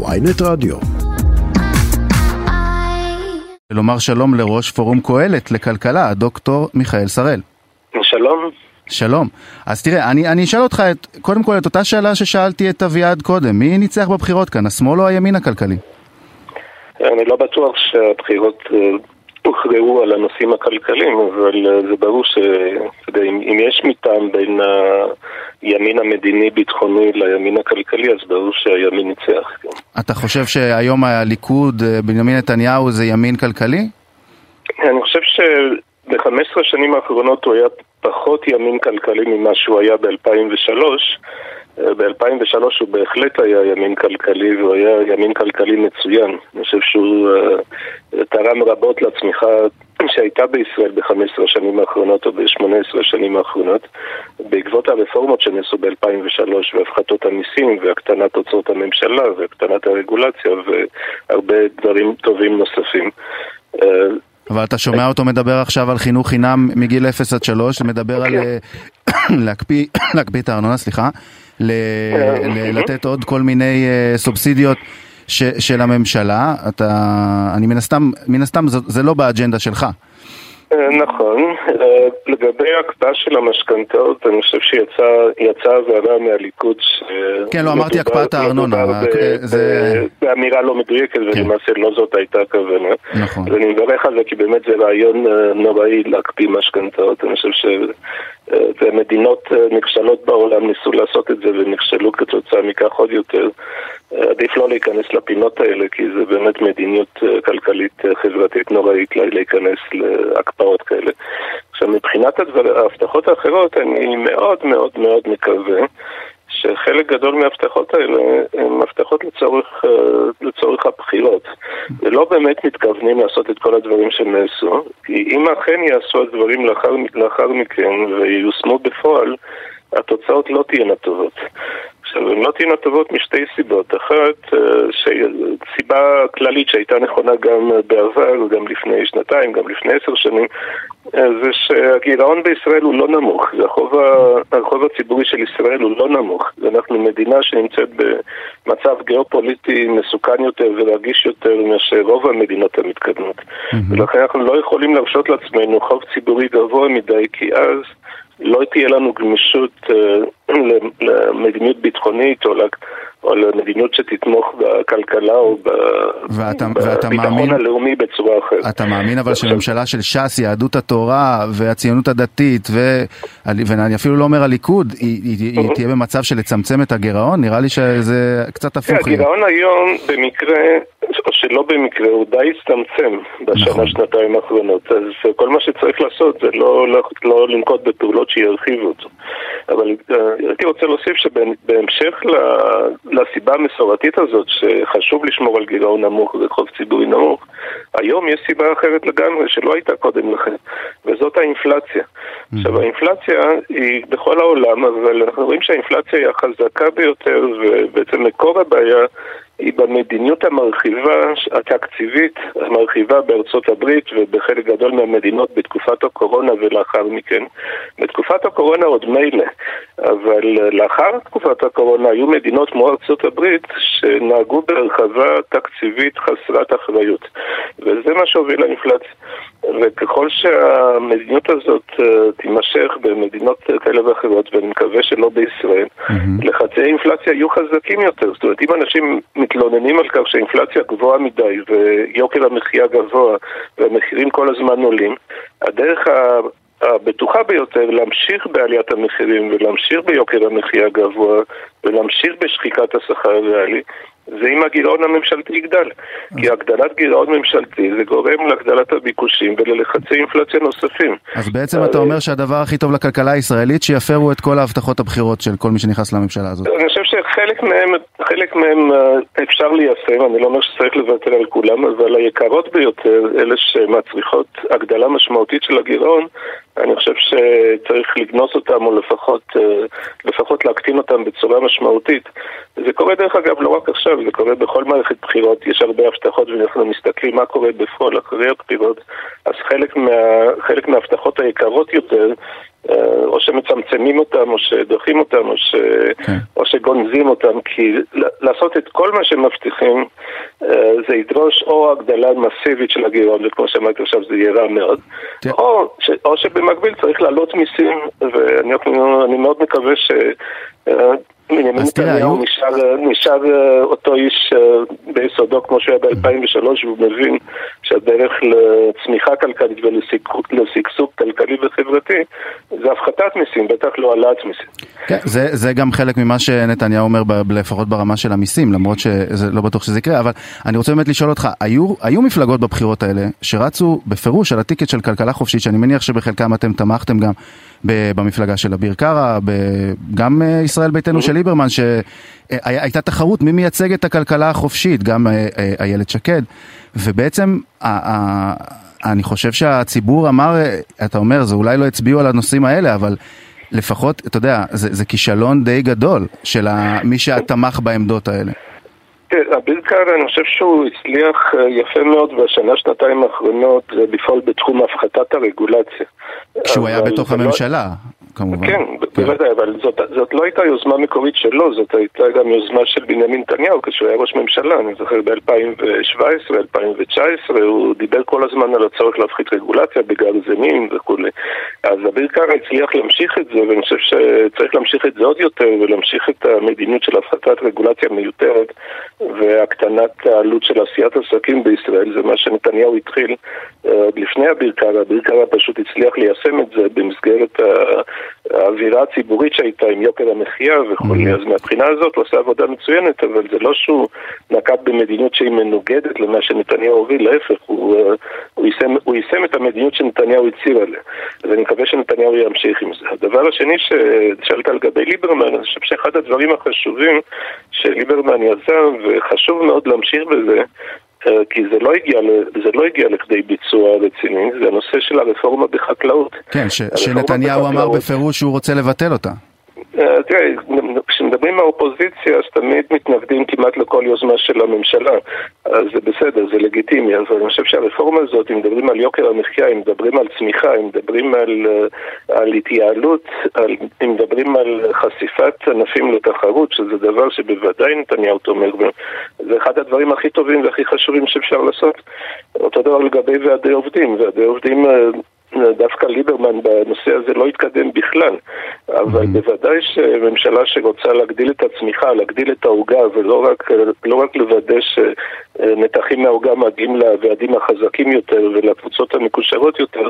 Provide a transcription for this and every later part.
ויינט רדיו. לומר שלום לראש פורום קהלת לכלכלה, הדוקטור מיכאל שראל. שלום. שלום. אז תראה, אני, אני אשאל אותך את, קודם כל את אותה שאלה ששאלתי את אביעד קודם, מי ניצח בבחירות כאן, השמאל או הימין הכלכלי? אני לא בטוח שהבחירות אה, הוכרעו על הנושאים הכלכליים, אבל אה, זה ברור שאם יש מטעם בין הימין המדיני-ביטחוני לימין הכלכלי, אז ברור שהימין ניצח. כן. אתה חושב שהיום הליכוד, אה, בנימין נתניהו, זה ימין כלכלי? אני חושב שב-15 שנים האחרונות הוא היה פחות ימין כלכלי ממה שהוא היה ב-2003. ב-2003 הוא בהחלט היה ימין כלכלי והוא היה ימין כלכלי מצוין. אני חושב שהוא uh, תרם רבות לצמיחה שהייתה בישראל ב-15 השנים האחרונות או ב-18 השנים האחרונות בעקבות הרפורמות שנעשו ב-2003 והפחתות המיסים והקטנת הוצאות הממשלה והקטנת הרגולציה והרבה דברים טובים נוספים. אבל אתה שומע אותו מדבר עכשיו על חינוך חינם מגיל 0 עד 3, מדבר על אוקיי. אה, להקפיא את הארנונה, סליחה, אה, לתת עוד כל מיני אה, סובסידיות של הממשלה. אתה, אני מן הסתם, מן הסתם זה לא באג'נדה שלך. אה, נכון. אה, לגבי ההקפאה של המשכנתאות, אני חושב שיצאה הבהרה מהליכוד ש... כן, לא, אמרתי הקפאת הארנונה. זה אמירה לא מדויקת, כן. ולמעשה לא זאת הייתה הכוונה. נכון. ואני מברך על זה, כי באמת זה רעיון אה, נוראי להקפיא משכנתאות. אני חושב שמדינות נכשלות בעולם ניסו לעשות את זה ונכשלו כתוצאה מכך עוד יותר. עדיף לא להיכנס לפינות האלה, כי זה באמת מדיניות כלכלית חברתית נוראית להיכנס להקפאה. השפעות כאלה. עכשיו, מבחינת ההבטחות האחרות, אני מאוד מאוד מאוד מקווה שחלק גדול מההבטחות האלה הן הבטחות לצורך, אה, לצורך הבחירות. ולא באמת מתכוונים לעשות את כל הדברים שנעשו, כי אם אכן יעשו הדברים לאחר, לאחר מכן וייושמו בפועל, התוצאות לא תהיינה טובות. עכשיו, הן לא תהיינה טובות משתי סיבות. אחת, אה, סיבה כללית שהייתה נכונה גם בעבר, גם לפני שנתיים, גם לפני עשר שנים, אה, זה שהגירעון בישראל הוא לא נמוך. זה החוב, החוב הציבורי של ישראל הוא לא נמוך. אנחנו מדינה שנמצאת במצב גיאופוליטי מסוכן יותר ורגיש יותר מאשר רוב המדינות המתקדמות. Mm-hmm. ולכן אנחנו לא יכולים להרשות לעצמנו חוב ציבורי גבוה מדי, כי אז... לא תהיה לנו גמישות uh, למדיניות ביטחונית או, או למדיניות שתתמוך בכלכלה או בביטחון הלאומי בצורה אחרת. אתה מאמין אבל שממשלה של ש"ס, יהדות התורה והציונות הדתית ו... ואני אפילו לא אומר הליכוד, היא, היא, היא תהיה במצב של לצמצם את הגירעון? נראה לי שזה קצת הפוך. הגירעון היום במקרה שלא במקרה, הוא די הצטמצם בשנה-שנתיים נכון. האחרונות. אז כל מה שצריך לעשות זה לא, לא, לא לנקוט בפעולות שירחיבו אותו. אבל uh, הייתי רוצה להוסיף שבהמשך לסיבה המסורתית הזאת, שחשוב לשמור על גירעון נמוך וחוב ציבורי נמוך, היום יש סיבה אחרת לגמרי שלא הייתה קודם לכן, וזאת האינפלציה. Mm-hmm. עכשיו, האינפלציה היא בכל העולם, אבל אנחנו רואים שהאינפלציה היא החזקה ביותר, ובעצם מקור הבעיה היא במדיניות המרחיבה התקציבית, המרחיבה בארצות הברית ובחלק גדול מהמדינות בתקופת הקורונה ולאחר מכן. בתקופת הקורונה עוד מילא, אבל לאחר תקופת הקורונה היו מדינות כמו ארצות הברית שנהגו בהרחבה תקציבית חסרת אחריות. וזה מה שהוביל לאינפלציה. וככל שהמדיניות הזאת uh, תימשך במדינות כאלה ואחרות, ואני מקווה שלא בישראל, mm-hmm. לחצי אינפלציה יהיו חזקים יותר. זאת אומרת, אם אנשים מתלוננים על כך שהאינפלציה גבוהה מדי ויוקר המחיה גבוה והמחירים כל הזמן עולים, הדרך הבטוחה ביותר להמשיך בעליית המחירים ולהמשיך ביוקר המחיה גבוה ולהמשיך בשחיקת השכר הריאלי זה אם הגירעון הממשלתי יגדל. כי הגדלת גירעון ממשלתי זה גורם להגדלת הביקושים וללחצי אינפלציה נוספים. אז בעצם אתה אומר שהדבר הכי טוב לכלכלה הישראלית שיפרו את כל ההבטחות הבחירות של כל מי שנכנס לממשלה הזאת. אני חושב שחלק מהם, חלק מהם אה, אפשר ליישם, אני לא אומר שצריך לוותר על כולם, אבל היקרות ביותר, אלה שמצריכות הגדלה משמעותית של הגירעון, אני חושב שצריך לגנוס אותם או לפחות, אה, לפחות להקטין אותם בצורה משמעותית. זה קורה דרך אגב לא רק עכשיו, זה קורה בכל מערכת בחירות, יש הרבה הבטחות ואנחנו מסתכלים מה קורה בפועל אחרי הבחירות, אז חלק, מה, חלק מההבטחות היקרות יותר אה, או שמצמצמים אותם, או שדוחים אותם, או, ש... כן. או שגונזים אותם, כי לעשות את כל מה שמבטיחים אה, זה ידרוש או הגדלה מסיבית של הגירעון, וכמו שאמרתי עכשיו זה יהיה רע מאוד, כן. או, ש... או שבמקביל צריך להעלות מיסים, ואני מאוד מקווה ש... אה, בנימין נתניהו נשאר, נשאר אותו איש ביסודו כמו שהוא היה ב-2003 והוא מבין שהדרך לצמיחה כלכלית ולשגשוג כלכלי וחברתי זה הפחתת מיסים, בטח לא העלאת מיסים. כן, זה, זה גם חלק ממה שנתניהו אומר לפחות ברמה של המיסים, למרות שזה לא בטוח שזה יקרה, אבל אני רוצה באמת לשאול אותך, היו, היו מפלגות בבחירות האלה שרצו בפירוש על הטיקט של כלכלה חופשית, שאני מניח שבחלקם אתם תמכתם גם במפלגה של אביר קארה, גם אה, ישראל ביתנו mm-hmm. של ליברמן, שהייתה תחרות מי מייצג את הכלכלה החופשית, גם אה, אה, איילת שקד, ובעצם אני חושב שהציבור אמר, אתה אומר, זה אולי לא הצביעו על הנושאים האלה, אבל לפחות, אתה יודע, זה, זה כישלון די גדול של מי שתמך בעמדות האלה. כן, אביר קארה, אני חושב שהוא הצליח יפה מאוד בשנה, שנתיים האחרונות לפעול בתחום הפחתת הרגולציה. כשהוא היה בתוך לא- הממשלה. כמובן. כן, כן. בוודאי, אבל זאת, זאת לא הייתה יוזמה מקורית שלו, זאת הייתה גם יוזמה של בנימין נתניהו כשהוא היה ראש ממשלה, אני זוכר ב-2017, 2019, הוא דיבר כל הזמן על הצורך להפחית רגולציה בגרזנים וכולי. אז אביר קארה הצליח להמשיך את זה, ואני חושב שצריך להמשיך את זה עוד יותר, ולהמשיך את המדיניות של הפחתת רגולציה מיותרת והקטנת העלות של עשיית עסקים בישראל, זה מה שנתניהו התחיל אה, עוד לפני אביר קארה, אביר קארה פשוט הצליח ליישם את זה במסגרת האווירה הציבורית שהייתה עם יוקר המחיה וכולי, mm-hmm. אז מהבחינה הזאת הוא עושה עבודה מצוינת, אבל זה לא שהוא נקט במדיניות שהיא מנוגדת למה שנתניהו הוביל, להפך, הוא, אה, הוא, יישם, הוא יישם את המדיניות שנתניהו הצהיר עליה, ואני מקווה שנתניהו ימשיך עם זה. הדבר השני ששאלת על גבי ליברמן, אני חושב שאחד הדברים החשובים שליברמן יזם, וחשוב מאוד להמשיך בזה, כי זה לא הגיע, זה לא הגיע לכדי ביצוע רציני, זה הנושא של הרפורמה בחקלאות. כן, ש, שנתניהו אמר בפירוש שהוא רוצה לבטל אותה. אה, תראה, כשמדברים מהאופוזיציה אז תמיד מתנגדים כמעט לכל יוזמה של הממשלה. אז זה בסדר, זה לגיטימי, אבל אני חושב שהרפורמה הזאת, אם מדברים על יוקר המחיה, אם מדברים על צמיחה, אם מדברים על, אה, על התייעלות, על, אם מדברים על חשיפת ענפים לתחרות, שזה דבר שבוודאי נתניהו תומך בו, זה אחד הדברים הכי טובים והכי חשובים שאפשר לעשות. אותו דבר לגבי ועדי עובדים, ועדי עובדים אה, דווקא ליברמן בנושא הזה לא התקדם בכלל, אבל mm-hmm. בוודאי שממשלה שרוצה להגדיל את הצמיחה, להגדיל את העוגה ולא רק, לא רק לוודא שנתחים מהעוגה מגיעים לוועדים החזקים יותר ולקבוצות המקושרות יותר,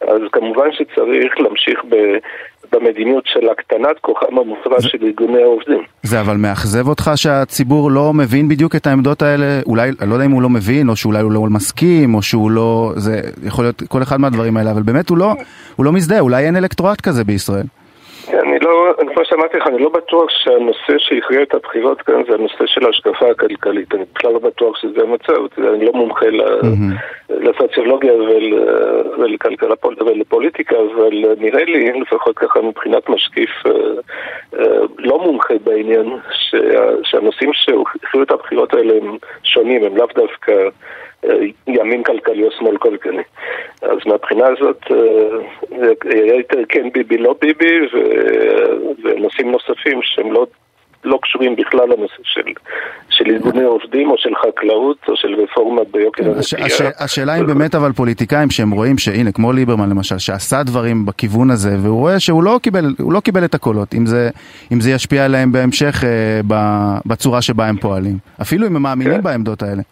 אז כמובן שצריך להמשיך ב... במדיניות של הקטנת כוחם המופרע של ארגוני העובדים. זה אבל מאכזב אותך שהציבור לא מבין בדיוק את העמדות האלה? אולי, אני לא יודע אם הוא לא מבין, או שאולי הוא לא מסכים, או שהוא לא... זה יכול להיות כל אחד מהדברים האלה, אבל באמת הוא לא, הוא לא מזדהה, אולי אין אלקטורט כזה בישראל. אני כמו שאמרתי לך, אני לא בטוח שהנושא שהכריע את הבחירות כאן זה הנושא של ההשקפה הכלכלית. אני בכלל לא בטוח שזה המצב, אני לא מומחה לסוציולוגיה ולכלכלה ולפוליטיקה, אבל נראה לי, לפחות ככה מבחינת משקיף אה, אה, לא מומחה בעניין, שהנושאים שהכריעו את הבחירות האלה הם שונים, הם לאו דווקא... ימין כלכלי או שמאל כלכלי. אז מהבחינה הזאת אה, היה יותר כן ביבי לא ביבי ונושאים נוספים שהם לא, לא קשורים בכלל לנושא של, של ארגוני עובדים או של חקלאות או של רפורמה ביוקר המחיה. הש, השאלה אם באמת אבל פוליטיקאים שהם רואים שהנה כמו ליברמן למשל שעשה דברים בכיוון הזה והוא רואה שהוא לא קיבל, לא קיבל את הקולות אם זה, אם זה ישפיע עליהם בהמשך אה, בצורה שבה הם פועלים אפילו אם הם מאמינים כן. בעמדות האלה.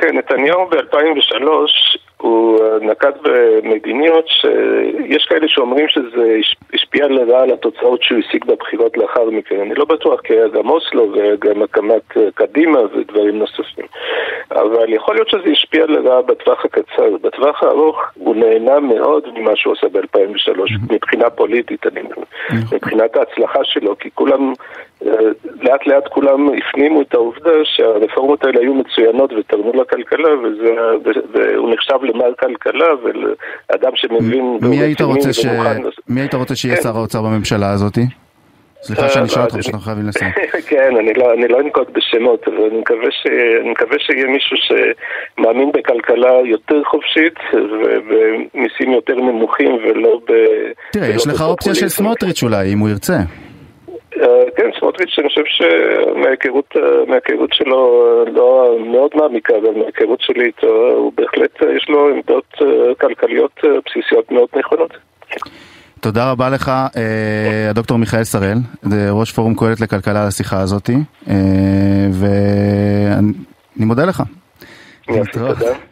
כן, נתניהו ב-2003 הוא אה, נקט במדיניות שיש כאלה שאומרים שזה השפיע לרעה על התוצאות שהוא השיג בבחירות לאחר מכן. אני לא בטוח, כי היה גם אוסלו וגם הקמת אה, קדימה ודברים נוספים. אבל יכול להיות שזה השפיע לרעה בטווח הקצר. בטווח הארוך הוא נהנה מאוד ממה שהוא עושה ב-2003, מבחינה פוליטית, אני אומר, מבחינת ההצלחה שלו, כי כולם... לאט לאט כולם הפנימו את העובדה שהרפורמות האלה היו מצוינות ותרמו לכלכלה וזה, והוא נחשב למר כלכלה ולאדם שמבין מי היית רוצה, ש... מי היית רוצה שיהיה כן. שר האוצר בממשלה הזאתי? סליחה שאני שואל אותך, פשוט אנחנו חייבים לסיים. כן, לא, אני לא אנקוט בשמות, אבל אני מקווה שיהיה מישהו שמאמין בכלכלה יותר חופשית ובמיסים יותר נמוכים ולא ב... תראה, יש לך אופציה של סמוטריץ' אולי, אם הוא ירצה. אה, כן, סמוטריץ', אני חושב שמההיכרות שלו, לא מאוד מעמיקה, אבל מההיכרות שלי איתו, הוא בהחלט, יש לו עמדות כלכליות בסיסיות מאוד נכונות. תודה רבה לך, הדוקטור מיכאל שראל, ראש פורום קהלת לכלכלה על השיחה הזאתי, ואני מודה לך. תודה.